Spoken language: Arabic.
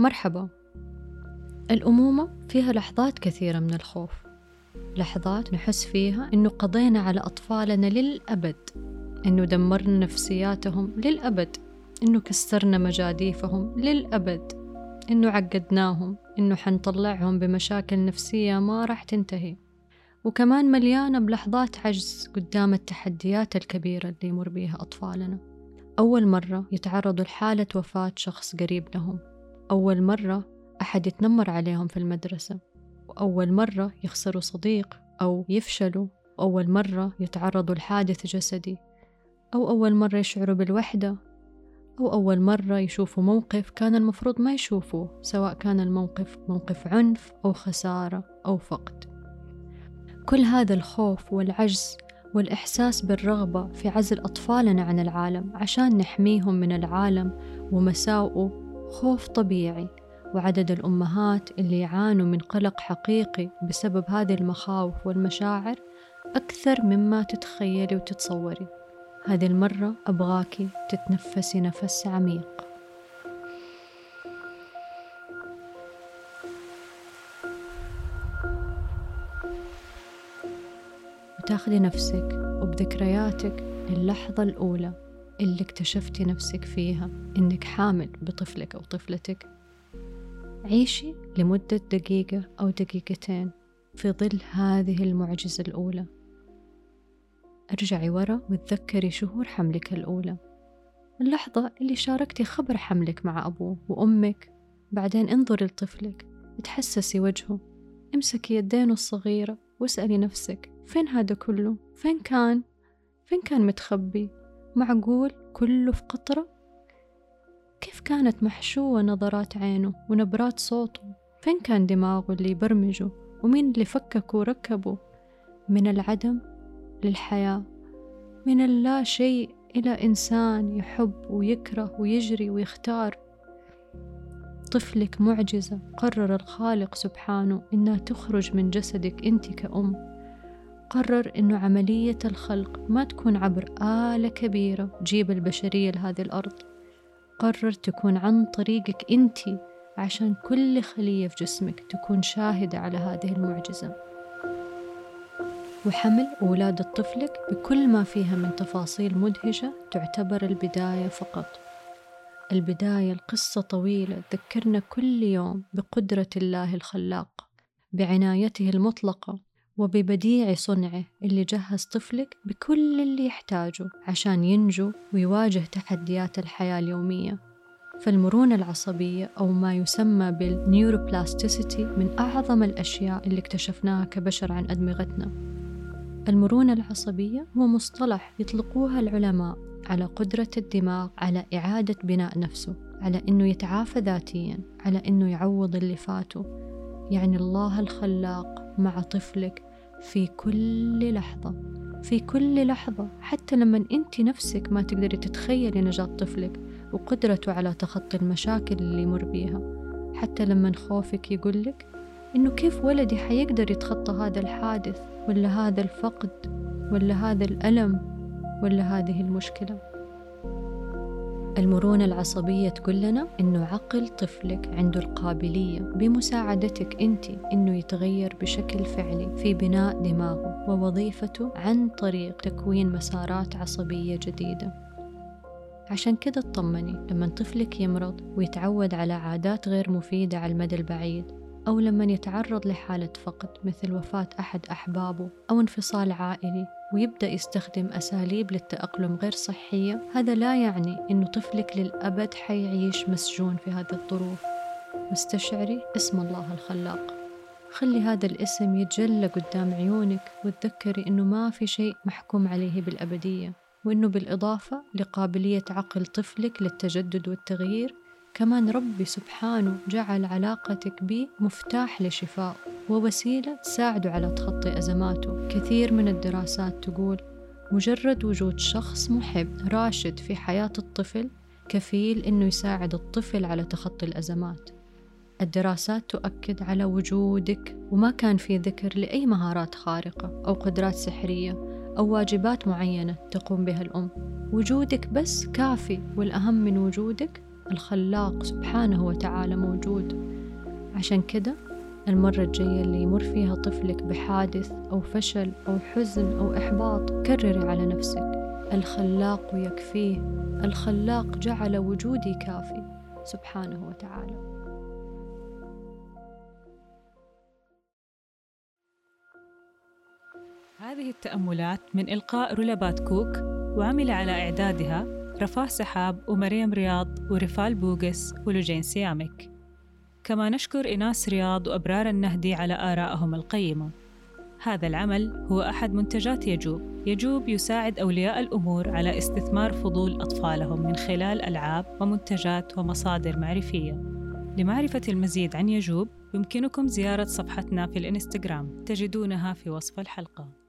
مرحبا. الأمومة فيها لحظات كثيرة من الخوف. لحظات نحس فيها إنه قضينا على أطفالنا للأبد إنه دمرنا نفسياتهم للأبد إنه كسرنا مجاديفهم للأبد إنه عقدناهم إنه حنطلعهم بمشاكل نفسية ما راح تنتهي. وكمان مليانة بلحظات عجز قدام التحديات الكبيرة اللي يمر بيها أطفالنا. أول مرة يتعرضوا لحالة وفاة شخص قريب لهم. أول مرة أحد يتنمر عليهم في المدرسة وأول مرة يخسروا صديق أو يفشلوا أول مرة يتعرضوا لحادث جسدي أو أول مرة يشعروا بالوحدة أو أول مرة يشوفوا موقف كان المفروض ما يشوفوه سواء كان الموقف موقف عنف أو خسارة أو فقد. كل هذا الخوف والعجز والإحساس بالرغبة في عزل أطفالنا عن العالم عشان نحميهم من العالم ومساوئه خوف طبيعي وعدد الأمهات اللي يعانوا من قلق حقيقي بسبب هذه المخاوف والمشاعر أكثر مما تتخيلي وتتصوري. هذه المرة أبغاكي تتنفسي نفس عميق. وتاخذي نفسك وبذكرياتك للحظة الأولى. اللي اكتشفتي نفسك فيها إنك حامل بطفلك أو طفلتك عيشي لمدة دقيقة أو دقيقتين في ظل هذه المعجزة الأولى ارجعي ورا وتذكري شهور حملك الأولى اللحظة اللي شاركتي خبر حملك مع أبوه وأمك بعدين انظري لطفلك تحسسي وجهه امسكي يدينه الصغيرة واسألي نفسك فين هذا كله؟ فين كان؟ فين كان متخبي؟ معقول كله في قطرة؟ كيف كانت محشوة نظرات عينه ونبرات صوته؟ فين كان دماغه اللي يبرمجه؟ ومين اللي فككه وركبه؟ من العدم للحياة من اللا شيء إلى إنسان يحب ويكره ويجري ويختار طفلك معجزة قرر الخالق سبحانه إنها تخرج من جسدك أنت كأم قرر إنه عملية الخلق ما تكون عبر آلة كبيرة تجيب البشرية لهذه الأرض. قرر تكون عن طريقك أنت عشان كل خلية في جسمك تكون شاهدة على هذه المعجزة. وحمل وولادة طفلك بكل ما فيها من تفاصيل مدهشة تعتبر البداية فقط. البداية القصة طويلة تذكرنا كل يوم بقدرة الله الخلاق بعنايته المطلقة وببديع صنعه اللي جهز طفلك بكل اللي يحتاجه عشان ينجو ويواجه تحديات الحياة اليومية. فالمرونة العصبية أو ما يسمى بالنيوروبلاستيسيتي من أعظم الأشياء اللي اكتشفناها كبشر عن أدمغتنا. المرونة العصبية هو مصطلح يطلقوها العلماء على قدرة الدماغ على إعادة بناء نفسه على أنه يتعافى ذاتيا على أنه يعوض اللي فاته. يعني الله الخلاق مع طفلك في كل لحظة في كل لحظة حتى لما أنت نفسك ما تقدري تتخيلي نجاة طفلك وقدرته على تخطي المشاكل اللي يمر بيها. حتى لما خوفك يقولك إنه كيف ولدي حيقدر يتخطى هذا الحادث ولا هذا الفقد ولا هذا الألم ولا هذه المشكلة. المرونة العصبية تقول لنا إنه عقل طفلك عنده القابلية بمساعدتك أنت إنه يتغير بشكل فعلي في بناء دماغه ووظيفته عن طريق تكوين مسارات عصبية جديدة. عشان كده اطمني لما طفلك يمرض ويتعود على عادات غير مفيدة على المدى البعيد أو لما يتعرض لحالة فقد مثل وفاة أحد أحبابه أو انفصال عائلي. ويبدأ يستخدم أساليب للتأقلم غير صحية. هذا لا يعني أنه طفلك للأبد حيعيش مسجون في هذه الظروف. واستشعري اسم الله الخلاق. خلي هذا الاسم يتجلى قدام عيونك وتذكري أنه ما في شيء محكوم عليه بالأبدية وأنه بالإضافة لقابلية عقل طفلك للتجدد والتغيير كمان ربي سبحانه جعل علاقتك به مفتاح لشفاء ووسيلة تساعده على تخطي أزماته. كثير من الدراسات تقول مجرد وجود شخص محب راشد في حياة الطفل كفيل إنه يساعد الطفل على تخطي الأزمات. الدراسات تؤكد على وجودك وما كان في ذكر لأي مهارات خارقة أو قدرات سحرية أو واجبات معينة تقوم بها الأم. وجودك بس كافي والأهم من وجودك الخلاق سبحانه وتعالى موجود. عشان كده المرة الجاية اللي يمر فيها طفلك بحادث أو فشل أو حزن أو إحباط كرري على نفسك. الخلاق يكفيه. الخلاق جعل وجودي كافي. سبحانه وتعالى. هذه التأملات من إلقاء رولابات كوك وعمل على إعدادها رفاه سحاب ومريم رياض ورفال بوغس ولجين سيامك كما نشكر إناس رياض وأبرار النهدي على آرائهم القيمة. هذا العمل هو أحد منتجات يجوب. يجوب يساعد أولياء الأمور على استثمار فضول أطفالهم من خلال ألعاب ومنتجات ومصادر معرفية. لمعرفة المزيد عن يجوب يمكنكم زيارة صفحتنا في الإنستغرام. تجدونها في وصف الحلقة.